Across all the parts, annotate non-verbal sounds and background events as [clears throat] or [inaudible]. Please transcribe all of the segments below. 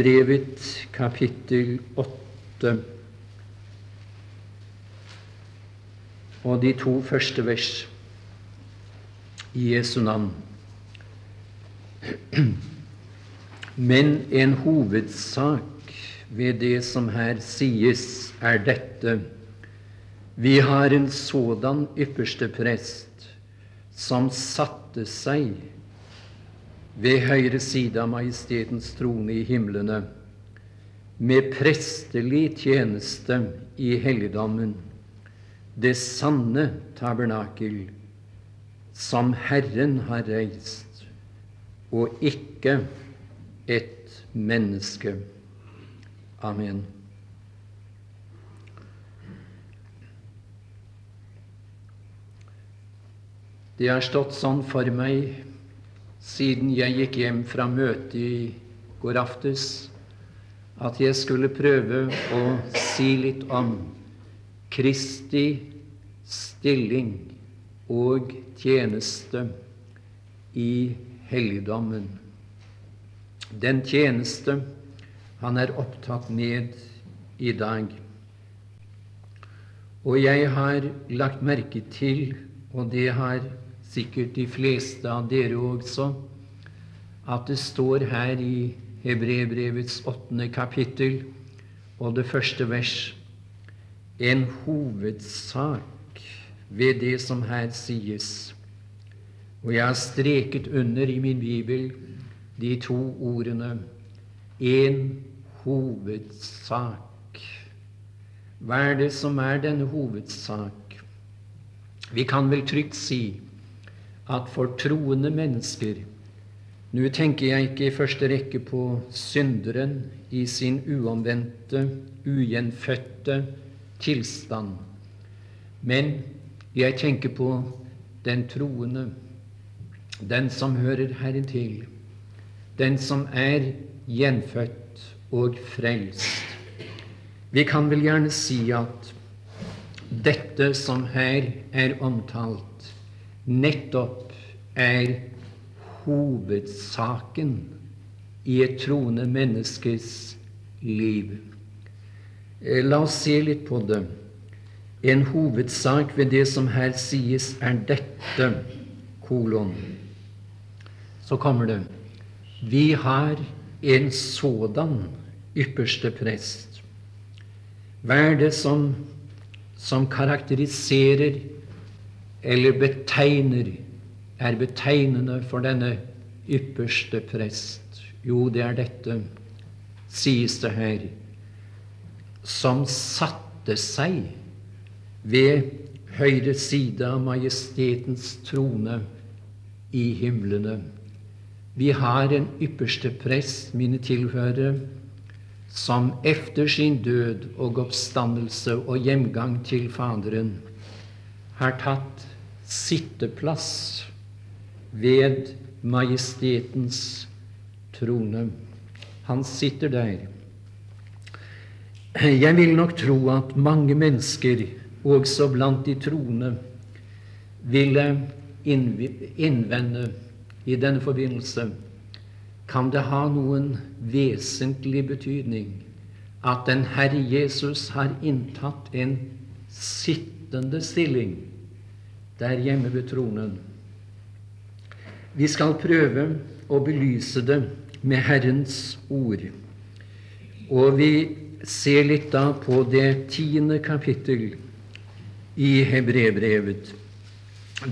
Brevet kapittel 8 og de to første vers i Jesu navn. Men en hovedsak ved det som her sies, er dette. Vi har en sådan ypperste prest som satte seg ved høyre side av Majestetens trone i himlene, med prestelig tjeneste i helligdommen, det sanne tabernakel som Herren har reist, og ikke et menneske. Amen. Det har stått sånn for meg siden jeg gikk hjem fra møtet i går aftes, at jeg skulle prøve å si litt om Kristi stilling og tjeneste i helligdommen. Den tjeneste han er opptatt med i dag. Og jeg har lagt merke til, og det har sikkert de fleste av dere også, at det står her i Hebrebrevets åttende kapittel og det første vers en hovedsak ved det som her sies. Og jeg har streket under i min bibel de to ordene en hovedsak. Hva er det som er denne hovedsak? Vi kan vel trygt si at for troende mennesker Nå tenker jeg ikke i første rekke på synderen i sin uomvendte, ugjenfødte tilstand, men jeg tenker på den troende, den som hører Herren til, den som er gjenfødt og frelst. Vi kan vel gjerne si at dette som her er omtalt, nettopp er hovedsaken i et troende menneskes liv. Eh, la oss se litt på det. En hovedsak ved det som her sies, er dette kolon. Så kommer det Vi har en sådan ypperste prest. Hva er det som, som karakteriserer eller betegner, er betegnende for denne ypperste prest? Jo, det er dette, sies det her, som satte seg ved høyre side av majestetens trone i himlene. Vi har en ypperste prest, mine tilhørere, som efter sin død og oppstandelse og hjemgang til Faderen har tatt sitteplass ved majestetens trone. Han sitter der. Jeg vil nok tro at mange mennesker, også blant de troende, ville innvende i denne forbindelse kan det ha noen vesentlig betydning at den Herre Jesus har inntatt en sittende stilling der hjemme ved tronen. Vi skal prøve å belyse det med Herrens ord. Og vi ser litt da på det tiende kapittel i Hebrevbrevet.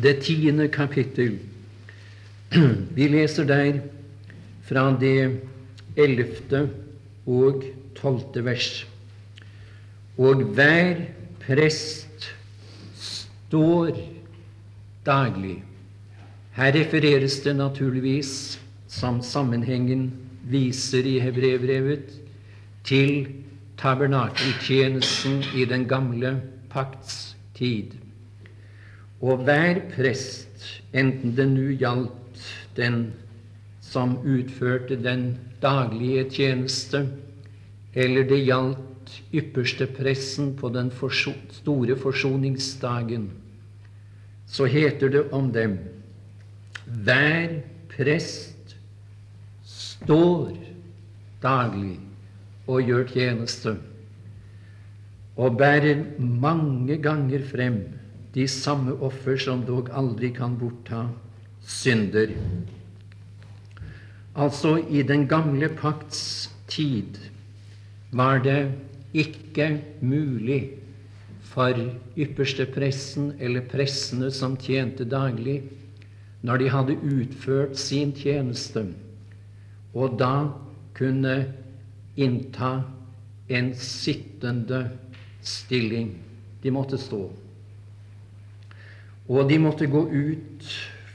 Det tiende kapittel. [clears throat] Vi leser der fra det ellevte og tolvte vers. Og hver prest står daglig. Her refereres det naturligvis, som sammenhengen viser i Hebrevbrevet, til tabernakeltjenesten i den gamle pakts tid. Og hver prest, enten det nå gjaldt den som utførte den daglige tjeneste, eller det gjaldt ypperste pressen på den store forsoningsdagen, så heter det om dem hver prest står daglig og gjør tjeneste, og bærer mange ganger frem de samme offer som dog aldri kan bortta synder. Altså, i den gamle pakts tid var det ikke mulig for ypperste pressen eller pressene som tjente daglig, når de hadde utført sin tjeneste, og da kunne innta en sittende stilling. De måtte stå. Og de måtte gå ut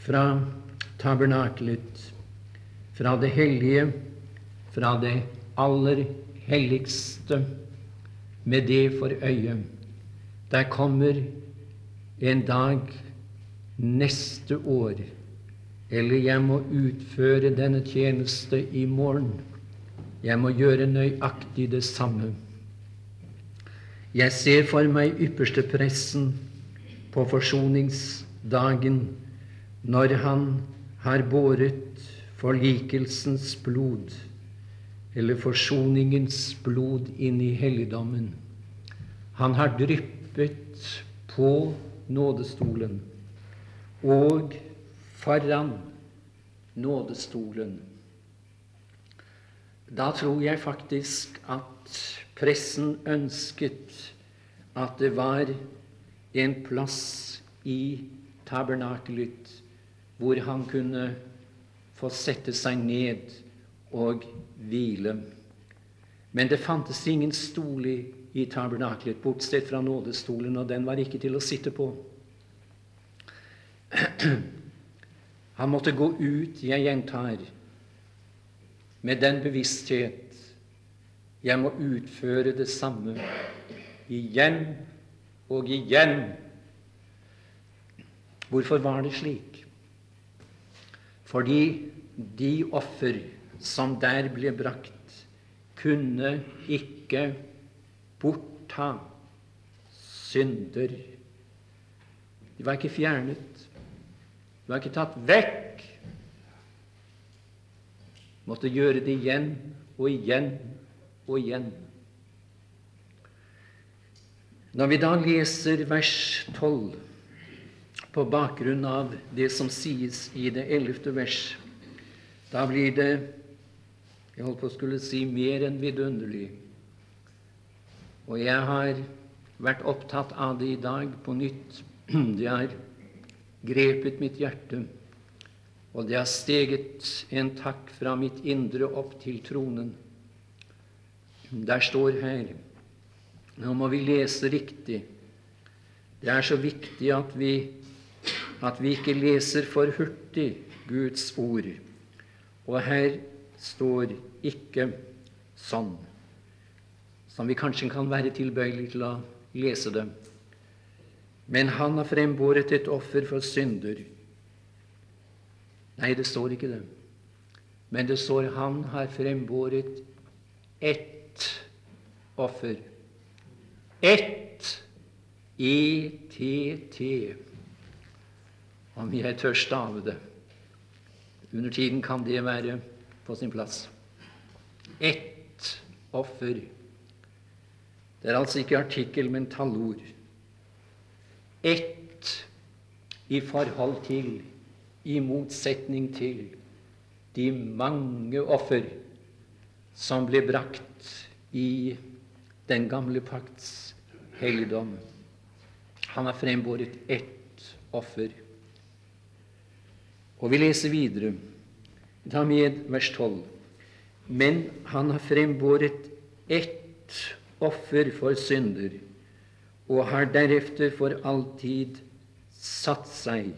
fra tabernaklet, fra det hellige, fra det aller helligste, med det for øye. Der kommer en dag neste år, eller jeg må utføre denne tjeneste i morgen. Jeg må gjøre nøyaktig det samme. Jeg ser for meg ypperste pressen på forsoningsdagen når han har båret forlikelsens blod, eller forsoningens blod, inn i helligdommen. Han har dryppet på nådestolen og foran nådestolen. Da tror jeg faktisk at pressen ønsket at det var en plass i tabernakelet hvor han kunne få sette seg ned og hvile. Men det fantes ingen stol i, i tabernakelet, bortsett fra nådestolen, og den var ikke til å sitte på. [clears throat] Han måtte gå ut, jeg gjentar, med den bevissthet jeg må utføre det samme igjen og igjen. Hvorfor var det slik? Fordi de offer som der ble brakt, kunne ikke bortta synder. De var ikke fjernet. de var ikke tatt vekk. Måtte gjøre det igjen og igjen og igjen. Når vi da leser vers 12 på bakgrunn av det som sies i det ellevte vers, da blir det jeg holdt på å skulle si mer enn vidunderlig. Og jeg har vært opptatt av det i dag på nytt. [clears throat] Det har grepet mitt hjerte, og det har steget en takk fra mitt indre opp til tronen. Der står her Nå må vi lese riktig. Det er så viktig at vi, at vi ikke leser for hurtig Guds ord. Og her står ikke sånn, som vi kanskje kan være tilbøyelige til å lese det. Men han har frembåret et offer for synder. Nei, det står ikke det. Men det står han har frembåret ett offer. Ett ETT. Om jeg tør stave det. Under tiden kan det være på sin plass. Ett offer. Det er altså ikke artikkel, men tallord ett i forhold til, i motsetning til, de mange offer som ble brakt i den gamle pakts helligdom. Han har frembåret ett offer. Og vi leser videre. Ta med vers 12. Men han har frembåret ett offer for synder og har derefter for alltid satt seg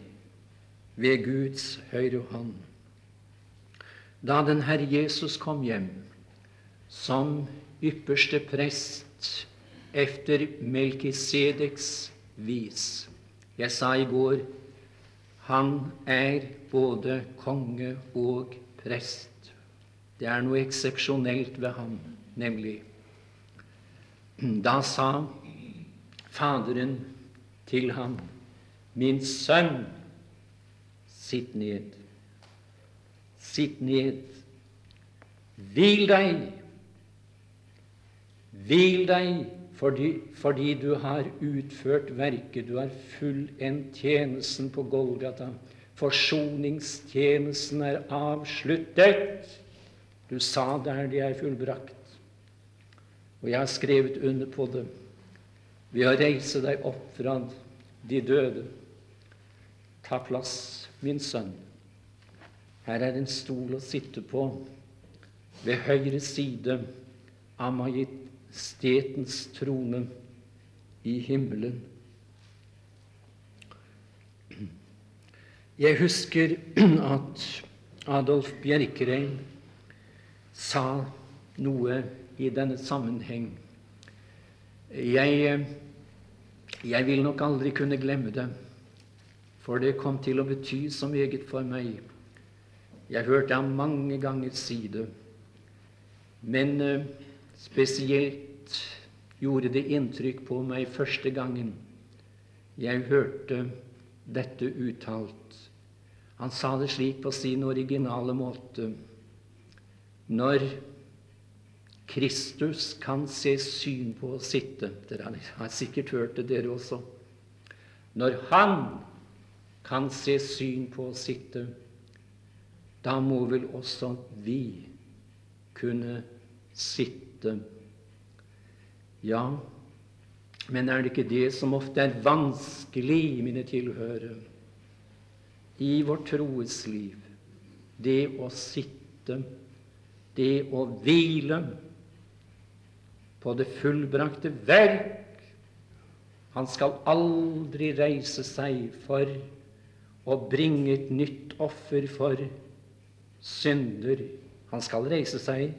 ved Guds høyre hånd. Da den Herre Jesus kom hjem som ypperste prest efter Melkisedeks vis Jeg sa i går han er både konge og prest. Det er noe eksepsjonelt ved ham, nemlig. [clears throat] Da sa Faderen til ham, Min sønn, sitt ned. Sitt ned. Hvil deg Hvil deg fordi, fordi du har utført verket, du har fullendt tjenesten på Golgata. Forsoningstjenesten er avsluttet. Du sa der det er fullbrakt. Og jeg har skrevet under på det ved å reise deg opp fra de døde. Ta plass, min sønn. Her er en stol å sitte på ved høyre side av majestetens trone i himmelen. Jeg husker [clears throat] at Adolf Bjerkreim sa noe i denne sammenheng. Jeg, jeg vil nok aldri kunne glemme det, for det kom til å bety så meget for meg. Jeg hørte ham mange ganger si det. Men eh, spesielt gjorde det inntrykk på meg første gangen jeg hørte dette uttalt. Han sa det slik på sin originale måte. Når Kristus kan se syn på å sitte Dere har sikkert hørt det, dere også. Når Han kan se syn på å sitte, da må vel også vi kunne sitte. Ja, men er det ikke det som ofte er vanskelig, mine tilhørere, i vårt troesliv? Det å sitte, det å hvile på det fullbrakte verk. Han skal aldri reise seg for å bringe et nytt offer for synder. Han skal reise seg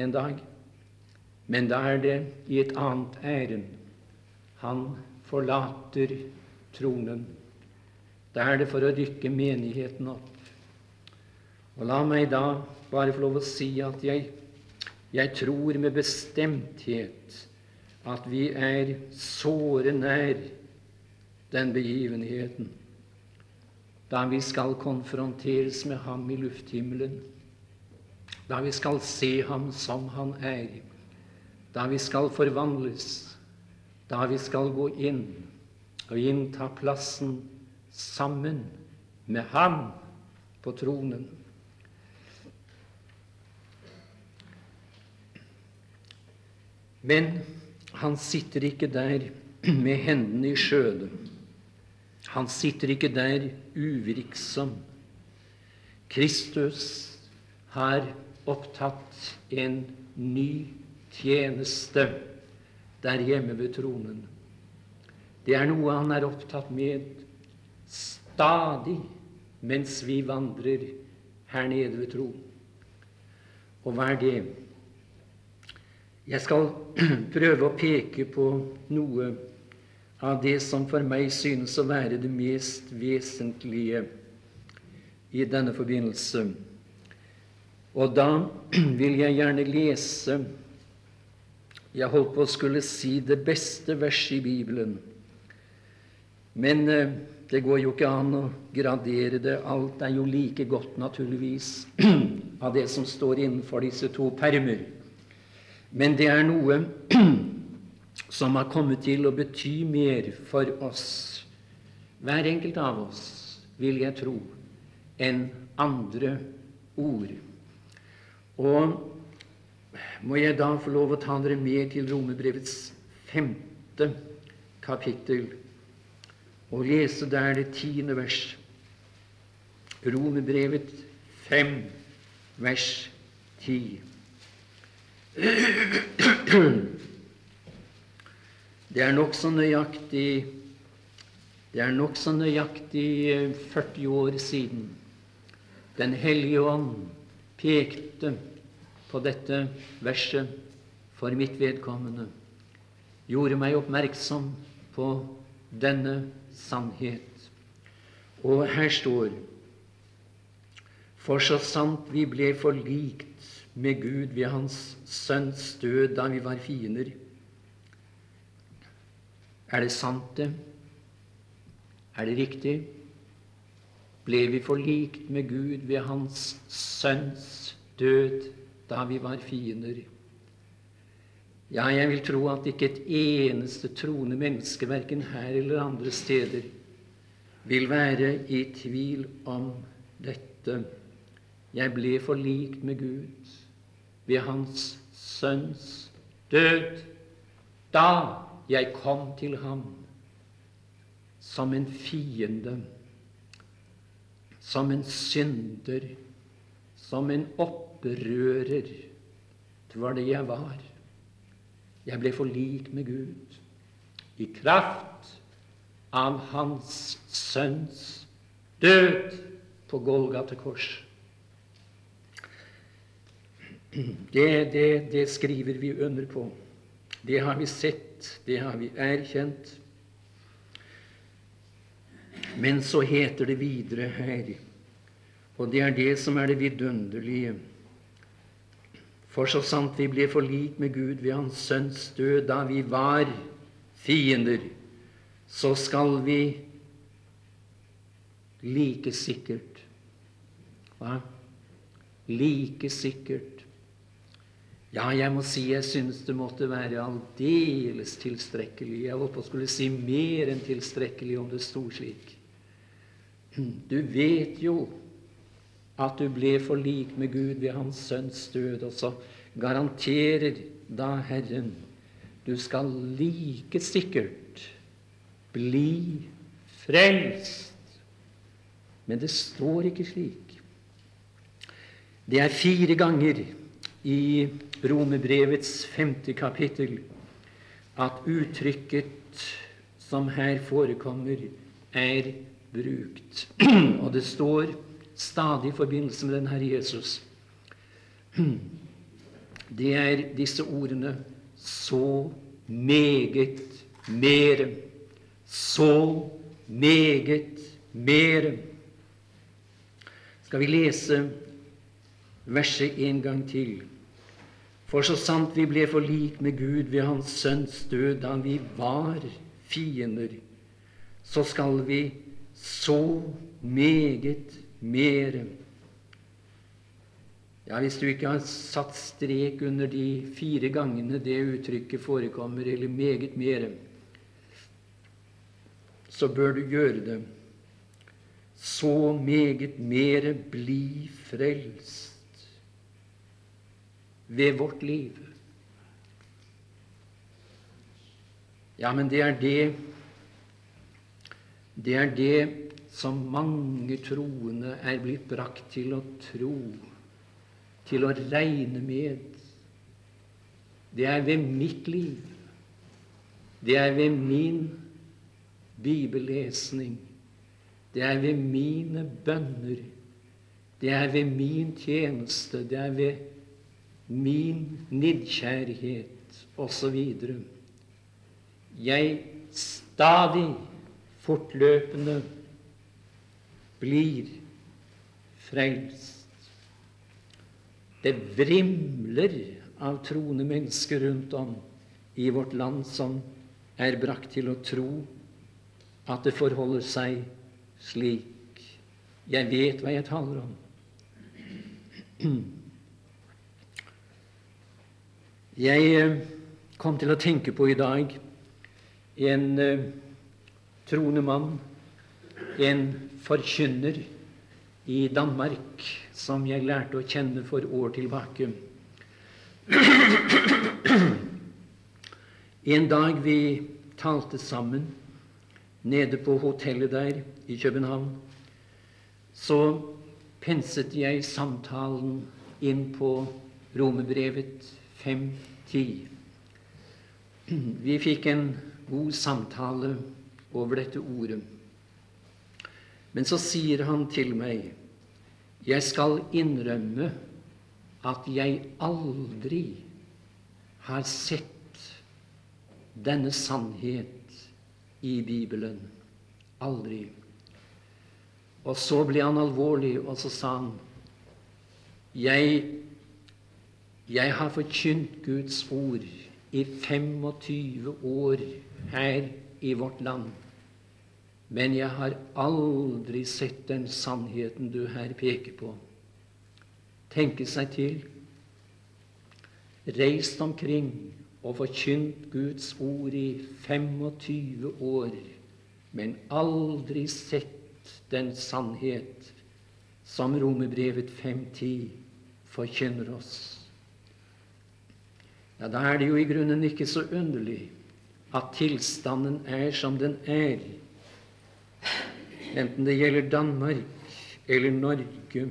en dag. Men da er det i et annet ærend. Han forlater tronen. Da er det for å rykke menigheten opp. Og la meg da bare få lov å si at jeg, jeg tror med bestemthet at vi er såre nær den begivenheten da vi skal konfronteres med ham i lufthimmelen da vi skal se ham som han er, da vi skal forvandles, da vi skal gå inn og innta plassen sammen med ham på tronen. Men han sitter ikke der med hendene i skjødet. Han sitter ikke der uvirksom. Kristus har opptatt en ny tjeneste der hjemme ved tronen. Det er noe han er opptatt med stadig mens vi vandrer her nede ved tronen. Og hva er det? Jeg skal [clears throat] prøve å peke på noe av det som for meg synes å være det mest vesentlige i denne forbindelse. Og da [clears throat] vil jeg gjerne lese Jeg holdt på å skulle si det beste verset i Bibelen. Men eh, det går jo ikke an å gradere det. Alt er jo like godt, naturligvis, [clears throat] av det som står innenfor disse to permer. Men det er noe [clears throat] som har kommet til å bety mer for oss, hver enkelt av oss, vil jeg tro, enn andre ord. Og må jeg da få lov å ta dere med til Romerbrevets femte kapittel og lese der det tiende vers. Romerbrevet fem, vers ti. Det er nokså nøyaktig Det er nokså nøyaktig 40 eh, år siden Den hellige ånd pekte på dette verset for mitt vedkommende, gjorde meg oppmerksom på denne sannhet. Og her står For så sant vi ble forlikt med Gud ved Hans Sønns død da vi var fiender Er det sant, det? Er det riktig? Ble vi forlikt med Gud ved Hans Sønns død da vi var fiender. Ja, jeg vil tro at ikke et eneste troende menneske, verken her eller andre steder, vil være i tvil om dette. Jeg ble forlikt med Gud ved Hans Sønns død da jeg kom til ham som en fiende, som en synder, som en opprører. Det var det jeg var. Jeg ble forlik med Gud i kraft av Hans Sønns død på Golgata kors. [clears throat] Det, det, det skriver vi under på. Det har vi sett, det har vi erkjent. Men så heter det videre her, og det er det som er det vidunderlige For så sant vi ble forlikt med Gud ved Hans Sønns død da vi var fiender, så skal vi like sikkert Hva? Like sikkert Ja, jeg må si jeg syns det måtte være aldeles tilstrekkelig. Jeg holdt på å skulle si mer enn tilstrekkelig om det sto slik. Du vet jo at du ble forlikt med Gud ved Hans Sønns død, og så garanterer da Herren du skal like sikkert bli frelst. Men det står ikke slik. Det er fire ganger i Romerbrevets femte kapittel at uttrykket som her forekommer, er brukt. [clears throat] Og det står stadig i forbindelse med den Herre Jesus. [clears throat] Det er disse ordene så meget mere. Så meget mere. Skal vi lese verset en gang til? For så sant vi ble forlik med Gud ved Hans Sønns død da vi var fiender, så skal vi så meget mere. Ja, Hvis du ikke har satt strek under de fire gangene det uttrykket forekommer, eller meget mere, så bør du gjøre det. Så meget mere bli frelst ved vårt liv. Ja, men det er det det er det som mange troende er blitt brakt til å tro, til å regne med. Det er ved mitt liv, det er ved min bibellesning, det er ved mine bønner, det er ved min tjeneste, det er ved min nidkjærhet osv. Jeg stadig fortløpende blir frelst. Det vrimler av troende mennesker rundt om i vårt land som er brakt til å tro at det forholder seg slik. Jeg vet hva jeg taler om. Jeg eh, kom til å tenke på i dag en eh, troende mann, en forkynner i Danmark som jeg lærte å kjenne for år tilbake. [clears throat] En dag vi talte sammen nede på hotellet der i København, så penset jeg samtalen inn på Romerbrevet 5.10. Vi fikk en god samtale over dette ordet. Men så sier han til meg, 'Jeg skal innrømme at jeg aldri har sett denne sannhet i Bibelen. Aldri. Og så ble han alvorlig, og så sa han, 'Jeg, jeg har forkynt Guds ord i 25 år her i vårt land. Men jeg har aldri sett den sannheten du her peker på. Tenke seg til. Reist omkring og forkynt Guds ord i 25 år, men aldri sett den sannhet som Romerbrevet 5.10 forkynner oss. Ja, Da er det jo i grunnen ikke så underlig at tilstanden er som den er, enten det gjelder Danmark eller Norge.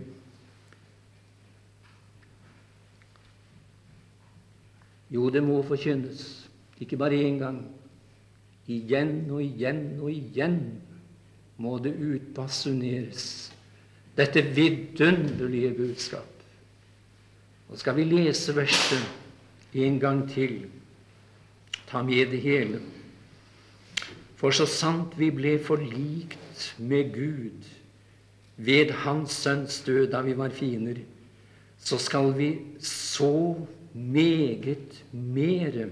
Jo, det må forkynnes, ikke bare én gang. Igjen og igjen og igjen må det utbasuneres, dette vidunderlige budskap. Og skal vi lese verset en gang til, ta med det hele. For så sant vi ble forlikt med Gud ved Hans Sønns død da vi var fiender, så skal vi så meget mere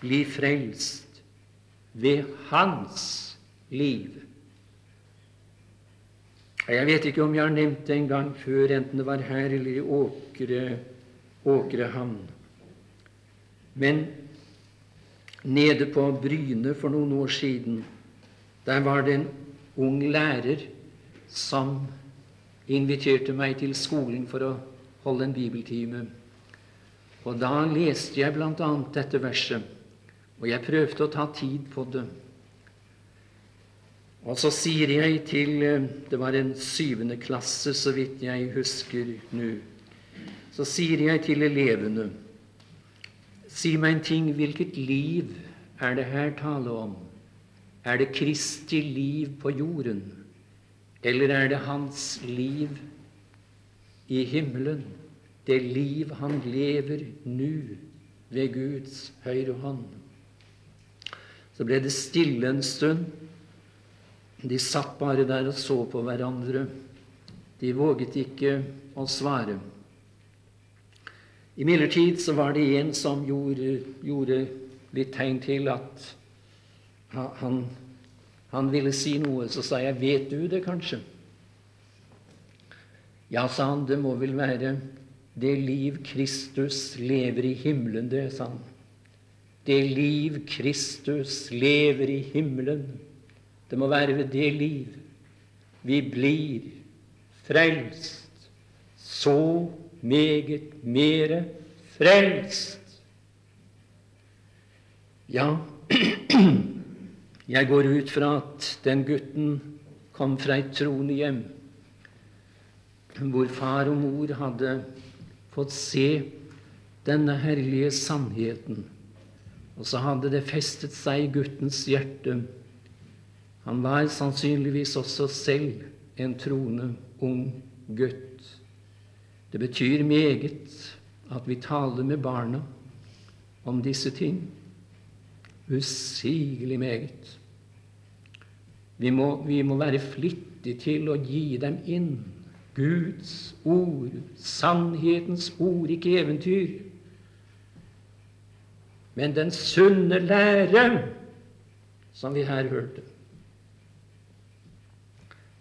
bli frelst ved Hans liv. Jeg vet ikke om jeg har nevnt det en gang før, enten det var her eller i Åkre, Åkrehamn. Men nede på Bryne for noen år siden, der var det en ung lærer som inviterte meg til skolen for å holde en bibeltime. Og da leste jeg bl.a. dette verset, og jeg prøvde å ta tid på det. Og så sier jeg til Det var en syvende klasse, så vidt jeg husker nå. Så sier jeg til elevene Si meg en ting, hvilket liv er det her tale om? Er det Kristi liv på jorden, eller er det hans liv i himmelen? Det liv han lever nå ved Guds høyre hånd. Så ble det stille en stund. De satt bare der og så på hverandre. De våget ikke å svare. Imidlertid så var det en som gjorde, gjorde litt tegn til at han, han, ville si noe. Så sa jeg, 'Vet du det, kanskje?' Ja, sa han, det må vel være det liv Kristus lever i himmelen, det, sa han. Det liv Kristus lever i himmelen. Det må være ved det liv vi blir frelst. Så meget mere frelst. Ja, [clears throat] jeg går ut fra at den gutten kom fra et troende hjem hvor far og mor hadde fått se denne herlige sannheten. Og så hadde det festet seg i guttens hjerte. Han var sannsynligvis også selv en troende ung gutt. Det betyr meget at vi taler med barna om disse ting. Usigelig meget. Vi må, vi må være flittige til å gi dem inn Guds ord, sannhetens ord, ikke eventyr. Men den sunne lære, som vi her hørte.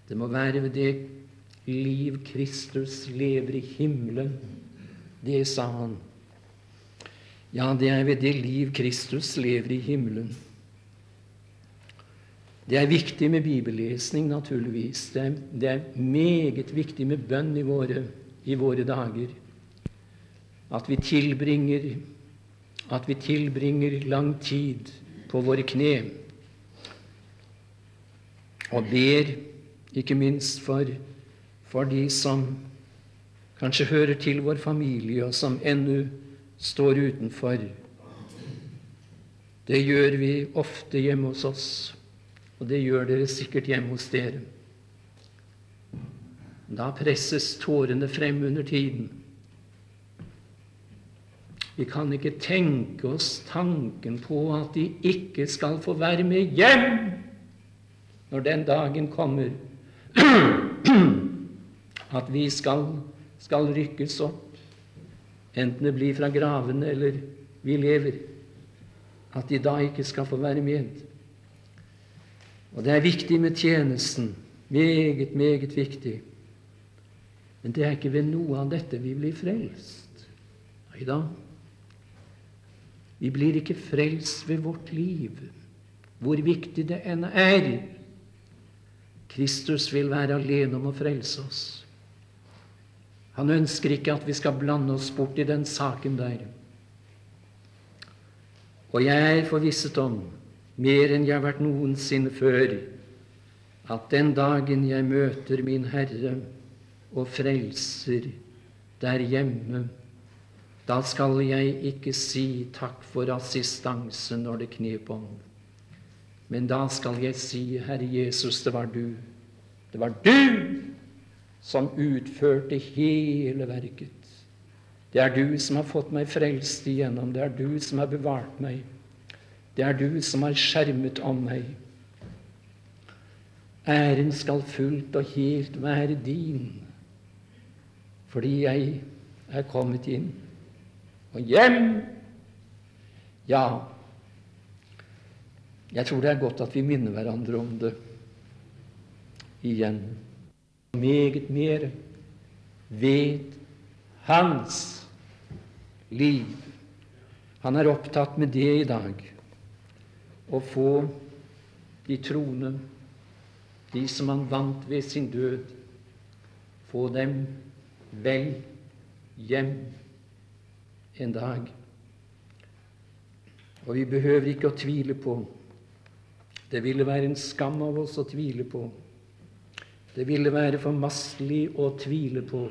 Det må være ved det liv Kristus lever i himmelen. Det sa han. Ja, det er ved det liv Kristus lever i himmelen. Det er viktig med bibellesning, naturligvis. Det er, det er meget viktig med bønn i våre, i våre dager. At vi tilbringer at vi tilbringer lang tid på våre kne og ber, ikke minst for for de som kanskje hører til vår familie, og som ennå står utenfor. Det gjør vi ofte hjemme hos oss, og det gjør dere sikkert hjemme hos dere. Da presses tårene frem under tiden. Vi kan ikke tenke oss tanken på at de ikke skal få være med hjem når den dagen kommer [clears throat] at vi skal, skal rykkes opp, enten det blir fra gravene eller vi lever, at de da ikke skal få være med. Og det er viktig med tjenesten. Meget, meget viktig. Men det er ikke ved noe av dette vi blir frelst. Nei da. Vi blir ikke frelst ved vårt liv, hvor viktig det enn er. Kristus vil være alene om å frelse oss. Han ønsker ikke at vi skal blande oss bort i den saken der. Og jeg er forvisset om, mer enn jeg har vært noensinne før, at den dagen jeg møter min Herre og Frelser der hjemme, da skal jeg ikke si takk for assistanse når det knep om. Men da skal jeg si, Herre Jesus, det var du. Det var du som utførte hele verket. Det er du som har fått meg frelst igjennom. Det er du som har bevart meg. Det er du som har skjermet om meg. Æren skal fullt og helt være din, fordi jeg er kommet inn og hjem. Ja, jeg tror det er godt at vi minner hverandre om det igjen. Meget mer ved hans liv. Han er opptatt med det i dag. Å få de troende, de som han vant ved sin død, få dem vel hjem en dag. Og vi behøver ikke å tvile på Det ville være en skam av oss å tvile på. Det ville være formastelig å tvile på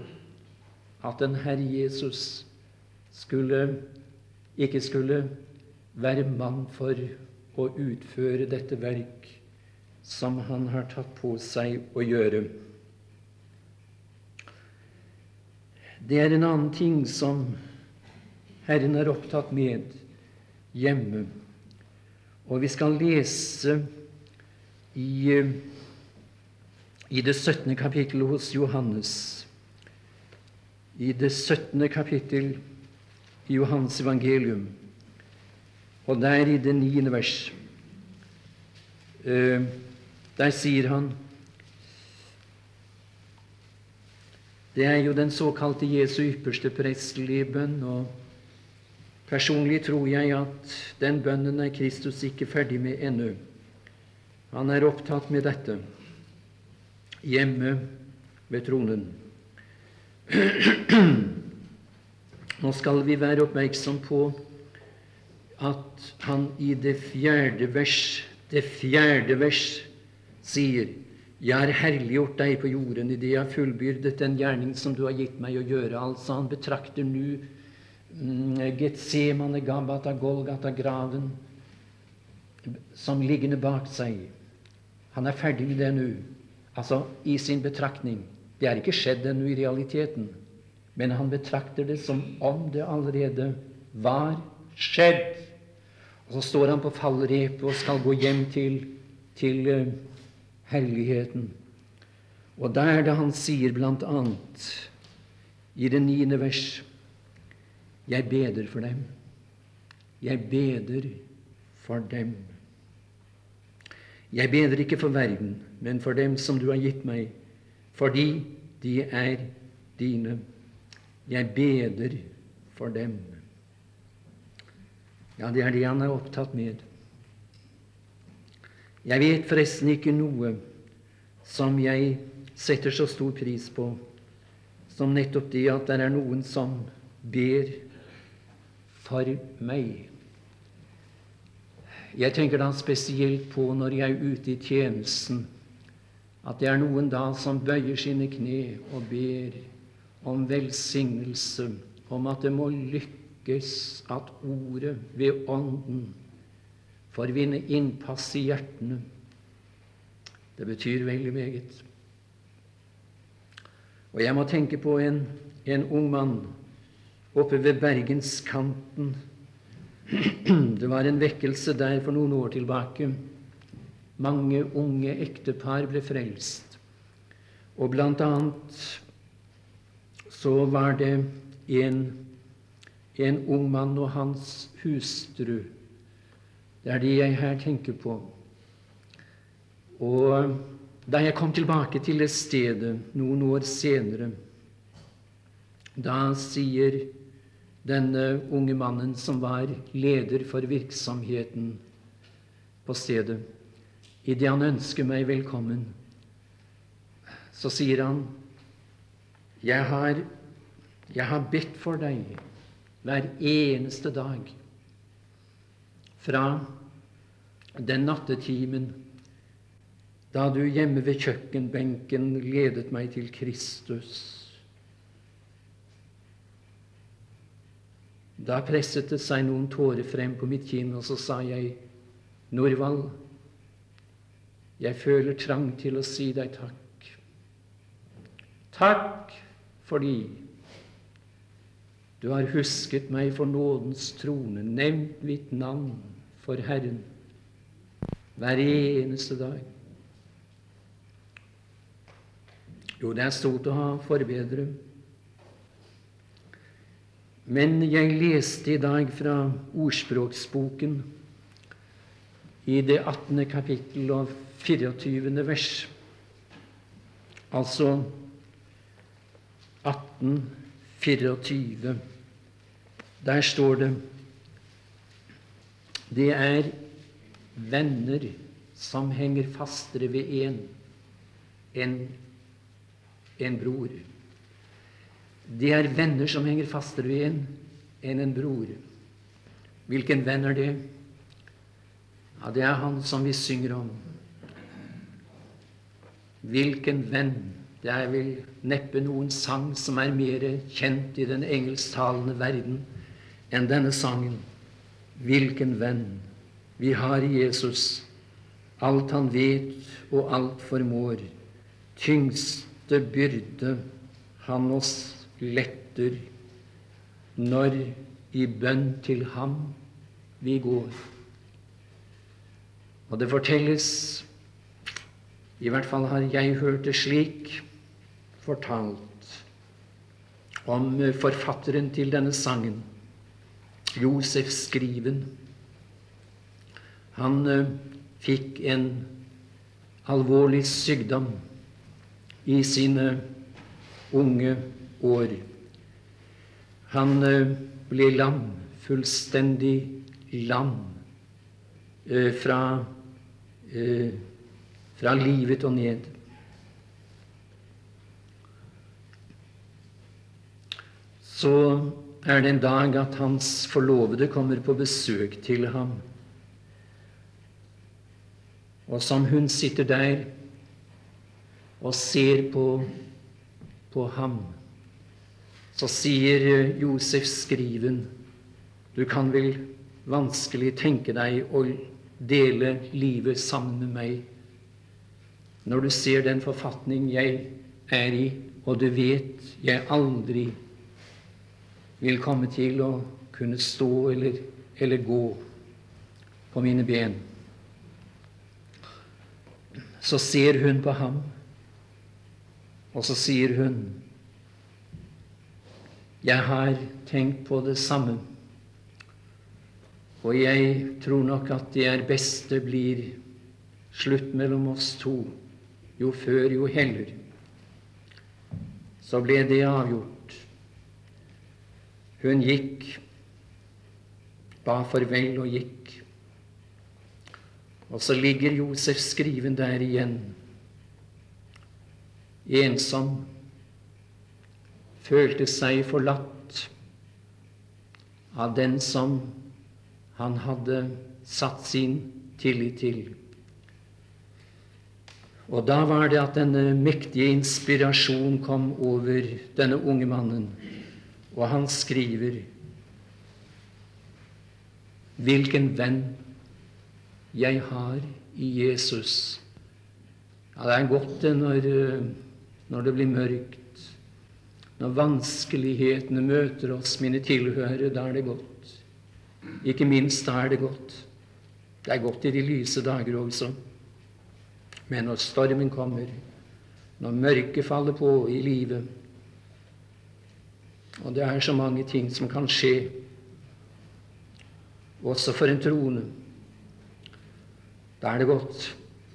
at den Herre Jesus skulle, ikke skulle være mann for å utføre dette verk som han har tatt på seg å gjøre. Det er en annen ting som Herren er opptatt med hjemme. Og vi skal lese i, i det 17. kapittelet hos Johannes i det 17. kapittel i Johannes evangelium, og der i det 9. vers. Eh, der sier han Det er jo den såkalte Jesu ypperste prestelige bønn, og personlig tror jeg at den bønnen er Kristus ikke ferdig med ennå. Han er opptatt med dette hjemme ved tronen. [clears throat] Nå skal vi være oppmerksom på at han i det fjerde vers, det fjerde vers sier jeg har herliggjort deg på jorden idet jeg har fullbyrdet den gjerning som du har gitt meg å gjøre. Altså, han betrakter nå mm, Getsemane, Gabata, Golgata, graven som liggende bak seg. Han er ferdig med det nå, altså i sin betraktning. Det er ikke skjedd ennå i realiteten, men han betrakter det som om det allerede var skjedd. Og så står han på fallrepet og skal gå hjem til, til uh, herligheten. Og da er det han sier blant annet i det niende vers Jeg beder for dem. Jeg beder for dem. Jeg beder ikke for verden, men for dem som du har gitt meg, fordi de er dine. Jeg beder for dem. Ja, det er det han er opptatt med. Jeg vet forresten ikke noe som jeg setter så stor pris på som nettopp det at det er noen som ber for meg. Jeg tenker da spesielt på når jeg er ute i tjenesten at det er noen da som bøyer sine kne og ber om velsignelse, om at det må lykkes at ordet ved Ånden får vinne innpass i hjertene. Det betyr veldig meget. Og jeg må tenke på en, en ung mann oppe ved bergenskanten. [clears throat] Det var en vekkelse der for noen år tilbake. Mange unge ektepar ble frelst. Og blant annet så var det en, en ung mann og hans hustru. Det er de jeg her tenker på. Og da jeg kom tilbake til det stedet noen år senere, da sier denne unge mannen som var leder for virksomheten på stedet. Idet han ønsker meg velkommen, så sier han jeg har, jeg har bedt for deg hver eneste dag fra den nattetimen da du hjemme ved kjøkkenbenken ledet meg til Kristus. Da presset det seg noen tårer frem på mitt kinn, og så sa jeg, Norvald, jeg føler trang til å si deg takk. Takk fordi du har husket meg for nådens trone, nevnt mitt navn for Herren hver eneste dag. Jo, det er stort å ha forbedre. Men jeg leste i dag fra Ordspråksboken i det 18. kapittel og 24. vers. Altså 1824. Der står det Det er venner som henger fastere ved en enn en bror. Det er venner som henger fastere ved en enn en bror. Hvilken venn er det? Ja, det er han som vi synger om. Hvilken venn? Det er vel neppe noen sang som er mer kjent i den engelsktalende verden enn denne sangen. Hvilken venn? Vi har i Jesus alt han vet og alt formår. Tyngste byrde han oss letter når i bønn til ham vi går. Og det fortelles, i hvert fall har jeg hørt det slik fortalt, om forfatteren til denne sangen, Josef Skriven. Han uh, fikk en alvorlig sykdom i sine unge år. Han uh, ble lam, fullstendig lam, fra, fra livet og ned. Så er det en dag at hans forlovede kommer på besøk til ham. Og som hun sitter der og ser på, på ham, så sier Josef Skriven Du kan vel vanskelig tenke deg å dele livet sammen med meg når du ser den forfatning jeg er i, og du vet jeg aldri vil komme til å kunne stå eller, eller gå på mine ben. Så ser hun på ham, og så sier hun Jeg har tenkt på det samme, og jeg tror nok at det er best det blir slutt mellom oss to. Jo før, jo heller. Så ble det avgjort. Hun gikk, ba farvel og gikk. Og så ligger Josef skriven der igjen, ensom, følte seg forlatt av den som han hadde satt sin tillit til. Og da var det at denne mektige inspirasjon kom over denne unge mannen. Og han skriver Hvilken venn jeg har i Jesus. Ja, det er godt det når, når det blir mørkt, når vanskelighetene møter oss, mine tilhørere. Da er det godt. Ikke minst da er det godt. Det er godt i de lyse dager også. Men når stormen kommer, når mørket faller på i livet, og det er så mange ting som kan skje, også for en troende. Da er det godt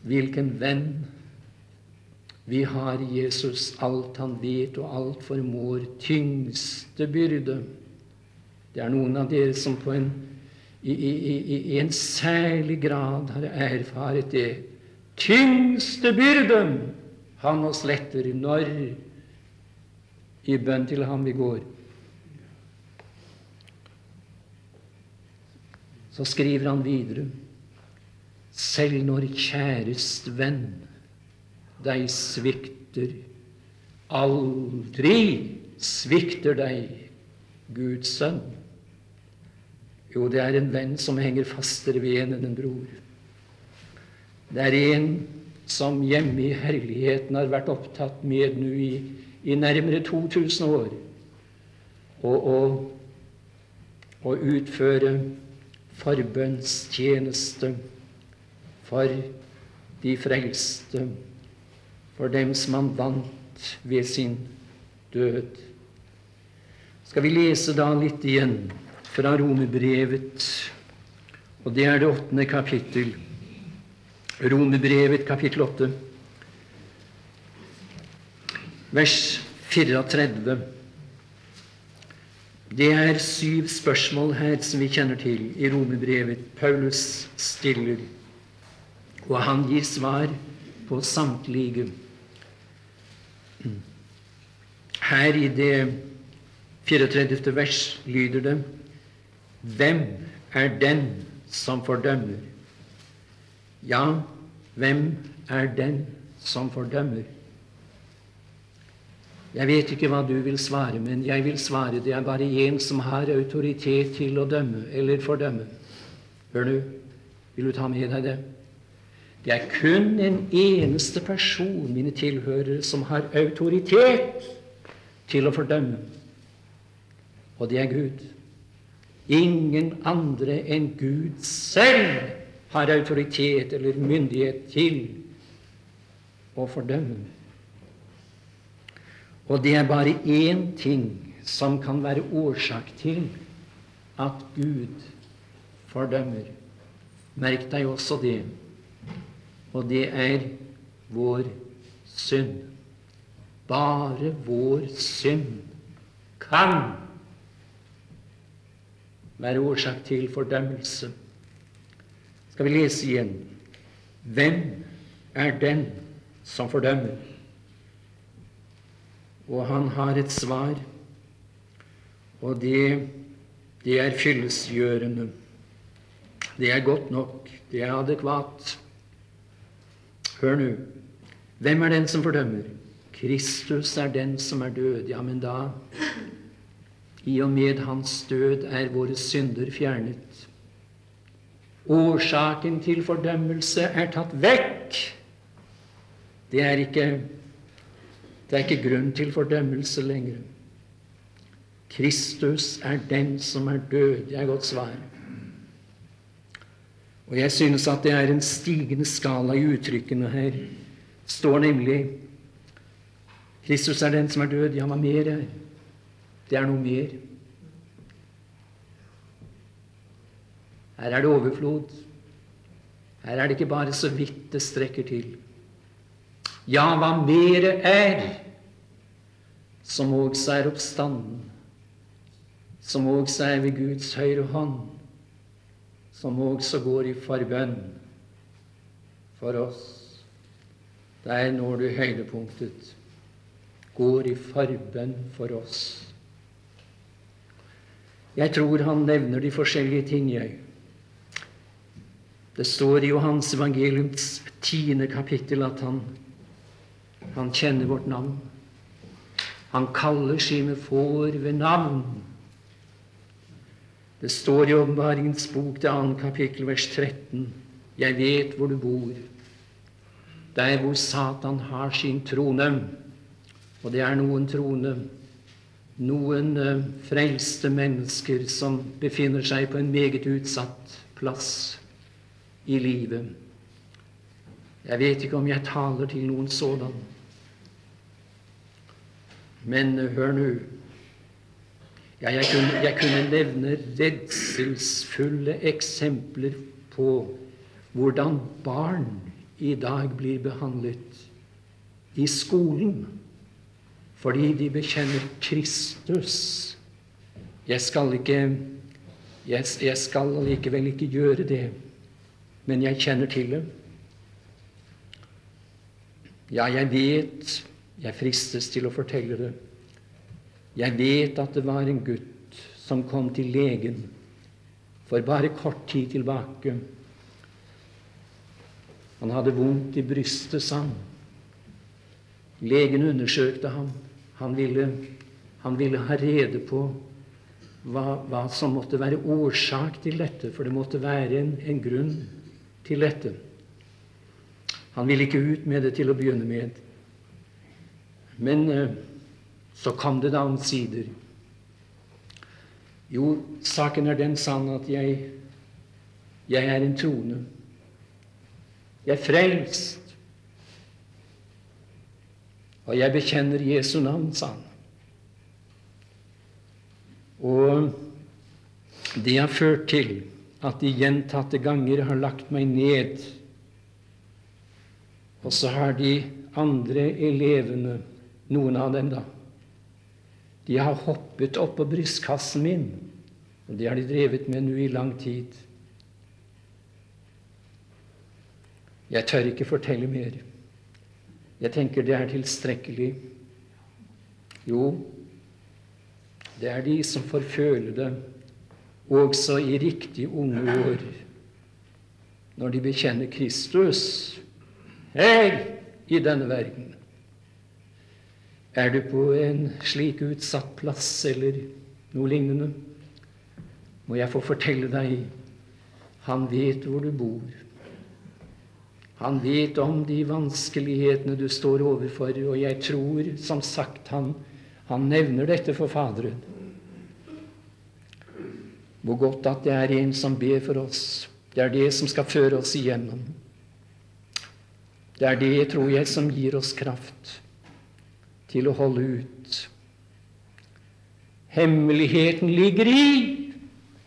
hvilken venn vi har i Jesus. Alt han vet og alt formår. Tyngste byrde Det er noen av dere som på en, i, i, i, i en særlig grad har erfaret det. Tyngste byrden han oss letter når i bønn til ham vi går. Så skriver han videre selv når kjærest venn deg svikter, aldri svikter deg Guds sønn. Jo, det er en venn som henger fastere ved en enn en bror. Det er en som hjemme i herligheten har vært opptatt med nå i, i nærmere 2000 år å utføre forbønnstjeneste for de frelste, for dem som han vant ved sin død. Skal vi lese da litt igjen fra Romerbrevet, og det er det åttende kapittel. Romerbrevet kapittel 8, vers 34. Det er syv spørsmål her som vi kjenner til i Romerbrevet. Paulus stiller, og han gir svar på samtlige. Her i det 34. vers lyder det Hvem er den som fordømmer? Ja, hvem er den som fordømmer? Jeg vet ikke hva du vil svare, men jeg vil svare det er bare én som har autoritet til å dømme eller fordømme. Hør nå, vil du ta med deg det? Det er kun en eneste person, mine tilhørere, som har autoritet til å fordømme, og det er Gud. Ingen andre enn Gud selv har autoritet eller myndighet til å fordømme. Og det er bare én ting som kan være årsak til at Gud fordømmer. Merk deg også det. Og det er vår synd. Bare vår synd kan være årsak til fordømmelse skal vi lese igjen. Hvem er den som fordømmer? Og han har et svar, og det, det er fyllesgjørende. Det er godt nok. Det er adekvat. Hør nå. Hvem er den som fordømmer? Kristus er den som er død. Ja, men da I og med hans død er våre synder fjernet. Årsaken til fordømmelse er tatt vekk. Det er ikke, det er ikke grunn til fordømmelse lenger. Kristus er den som er død. Det er godt svar. Og jeg synes at det er en stigende skala i uttrykkene her. står nemlig Kristus er den som er død. Ja, hva mer er? Det er noe mer. Her er det overflod. Her er det ikke bare så vidt det strekker til. Ja, hva mere er, som også er oppstanden, som også er ved Guds høyre hånd, som også går i forbønn for oss. Der når du høydepunktet. Går i forbønn for oss. Jeg tror han nevner de forskjellige ting, jeg. Det står i Johans evangeliums tiende kapittel at han, han kjenner vårt navn. Han kaller sine får ved navn. Det står i Åpenbaringens bok, det andre kapittel, vers 13. Jeg vet hvor du bor. Der hvor Satan har sin trone. Og det er noen trone. Noen uh, frelste mennesker som befinner seg på en meget utsatt plass i livet. Jeg vet ikke om jeg taler til noen sådan. Men hør nå. Ja, jeg, kunne, jeg kunne nevne redselsfulle eksempler på hvordan barn i dag blir behandlet i skolen fordi de bekjenner Kristus Jeg skal ikke jeg, jeg skal likevel ikke gjøre det, men jeg kjenner til det. Ja, jeg vet Jeg fristes til å fortelle det. Jeg vet at det var en gutt som kom til legen for bare kort tid tilbake. Han hadde vondt i brystet, sa han. Legen undersøkte ham. Han ville, han ville ha rede på hva, hva, som måtte være årsak til dette, for det måtte være en, en grunn til dette. Han ville ikke ut med det til å begynne med. Men eh, så kom det da omsider. Jo, saken er den sann at jeg, jeg er en troende. Jeg er frelst. Og jeg bekjenner Jesu navn, sa han. Og det har ført til at de gjentatte ganger har lagt meg ned. Og så har de andre elevene, noen av dem da, de har hoppet opp på brystkassen min. Og det har de drevet med nå i lang tid. Jeg tør ikke fortelle mer. Jeg tenker det er tilstrekkelig. Jo, det er de som får føle det også i riktig unge år, når de bekjenner Kristus her i denne verden. Er du på en slik utsatt plass eller noe lignende, må jeg få fortelle deg han vet hvor du bor. Han vet om de vanskelighetene du står overfor, og jeg tror, som sagt, han, han nevner dette for Faderen. Hvor godt at det er en som ber for oss. Det er det som skal føre oss igjennom. Det er det, tror jeg, som gir oss kraft til å holde ut. Hemmeligheten ligger i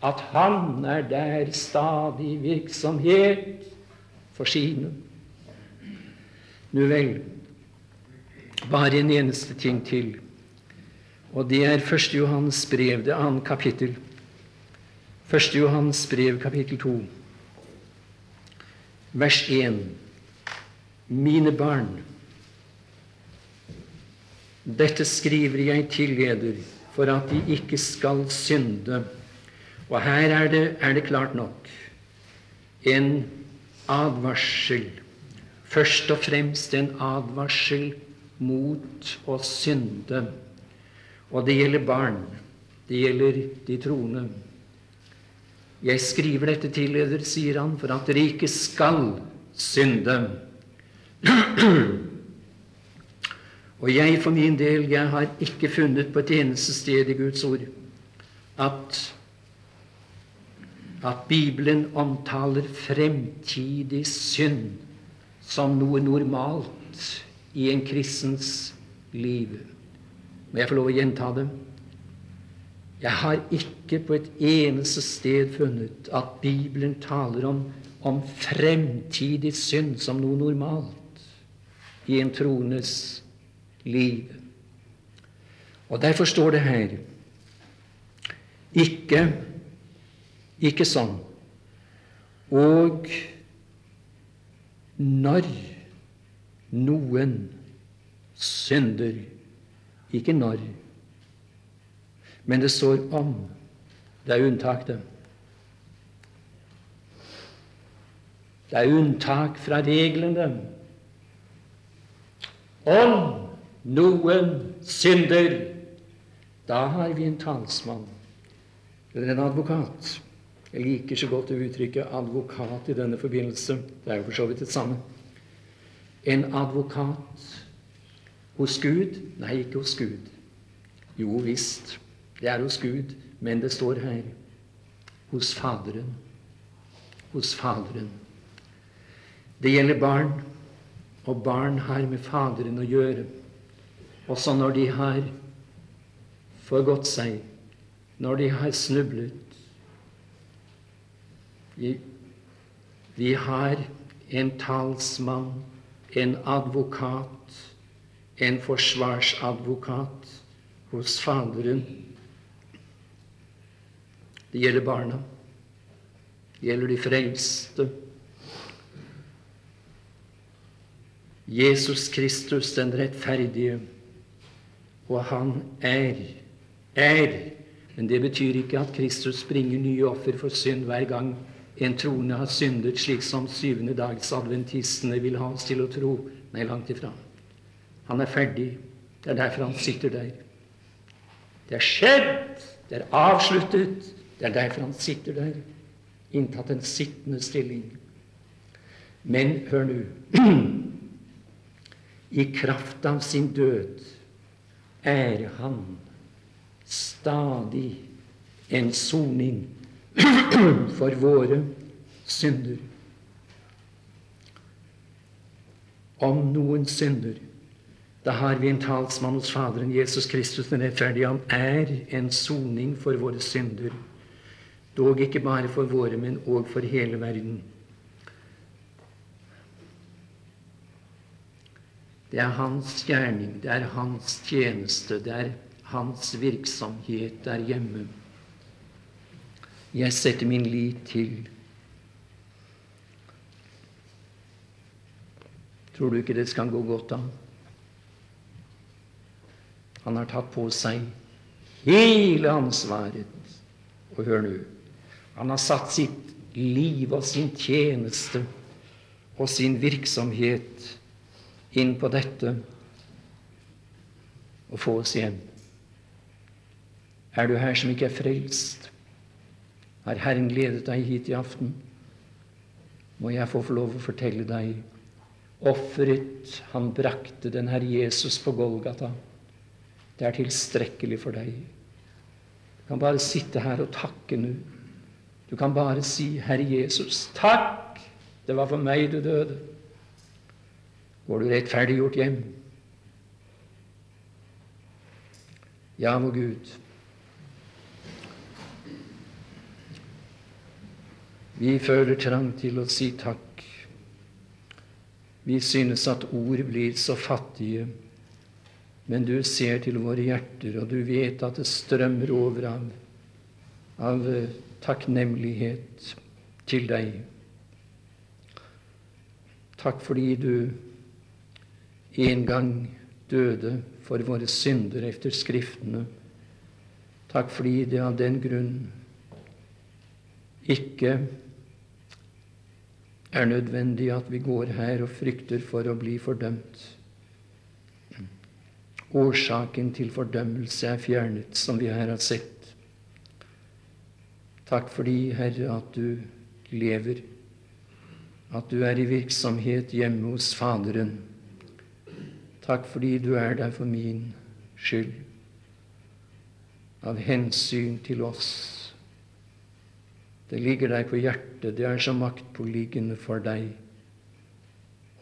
at Han er der stadig virksomhet for sine. Nu vel, bare en eneste ting til. Og det er 1. Johannes brev, det andre kapittel. 1. Johans brev, kapittel 2, vers 1. Mine barn, dette skriver jeg til eder for at de ikke skal synde. Og her er det, er det klart nok en advarsel først og fremst en advarsel mot å synde. Og det gjelder barn. Det gjelder de troende. Jeg skriver dette til dere, sier han, for at dere ikke skal synde. Og jeg for min del, jeg har ikke funnet på et eneste sted i Guds ord at, at Bibelen omtaler fremtidig synd som noe normalt i en kristens liv. Må jeg få lov å gjenta det? Jeg har ikke på et eneste sted funnet at Bibelen taler om, om fremtidig synd som noe normalt i en troendes liv. Og derfor står det her ikke, ikke sånn. Og når noen synder Ikke når, men det står om. Det er unntak, det. Det er unntak fra reglene. Om noen synder, da har vi en talsmann eller en advokat. Jeg liker så godt å uttrykke advokat i denne forbindelse. Det er jo for så vidt det samme. En advokat hos Gud? Nei, ikke hos Gud. Jo visst, det er hos Gud, men det står her hos Faderen. Hos Faderen. Det gjelder barn, og barn har med Faderen å gjøre. Også når de har forgått seg, når de har snublet, vi, har en talsmann, en advokat, en forsvarsadvokat hos Faderen. Det gjelder barna. Det gjelder de frelste. Jesus Kristus, den rettferdige, og han er, er. Men det betyr ikke at Kristus bringer nye offer for synd hver gang en troende har syndet, slik som syvende dags adventistene vil ha oss til å tro. Nei, langt ifra. Han er ferdig. Det er derfor han sitter der. Det er skjedd. Det er avsluttet. Det er derfor han sitter der, inntatt en sittende stilling. Men hør nå [clears throat] I kraft av sin død er han stadig en soning [clears throat] for våre synder. Om noen synder, da har vi en talsmann hos Faderen, Jesus Kristus den rettferdige. Han er en soning for våre synder. Dog ikke bare for våre, men òg for hele verden. Det er hans gjerning, det er hans tjeneste, det er hans virksomhet der hjemme. Jeg setter min lit til Tror du ikke det skal gå godt da? Han har tatt på seg hele ansvaret. Og hør nå han har satt sitt liv og sin tjeneste og sin virksomhet inn på dette og få oss hjem. Er du her som ikke er frelst? Har Herren gledet deg hit i aften? Må jeg få få lov å fortelle deg offeret han brakte den Herre Jesus på Golgata. Det er tilstrekkelig for deg. Du kan bare sitte her og takke nå. Du kan bare si, Herre Jesus, takk! Det var for meg du døde går du rettferdiggjort hjem. Ja, vår Gud, vi føler trang til å si takk. Vi synes at ord blir så fattige, men du ser til våre hjerter, og du vet at det strømmer over av, av takknemlighet til deg. Takk fordi du en gang døde for våre synder efter Skriftene. Takk fordi det av den grunn ikke er nødvendig at vi går her og frykter for å bli fordømt. Årsaken til fordømmelse er fjernet, som vi her har sett. Takk fordi, Herre, at du lever, at du er i virksomhet hjemme hos Faderen Takk fordi du er der for min skyld, av hensyn til oss. Det ligger deg på hjertet, det er så maktpåliggende for deg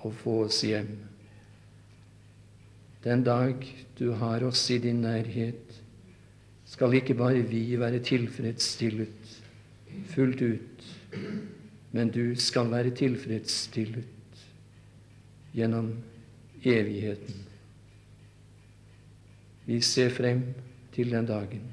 å få oss hjem. Den dag du har oss i din nærhet, skal ikke bare vi være tilfredsstillet fullt ut, men du skal være tilfredsstillet gjennom evigheten. Vi ser frem til den dagen.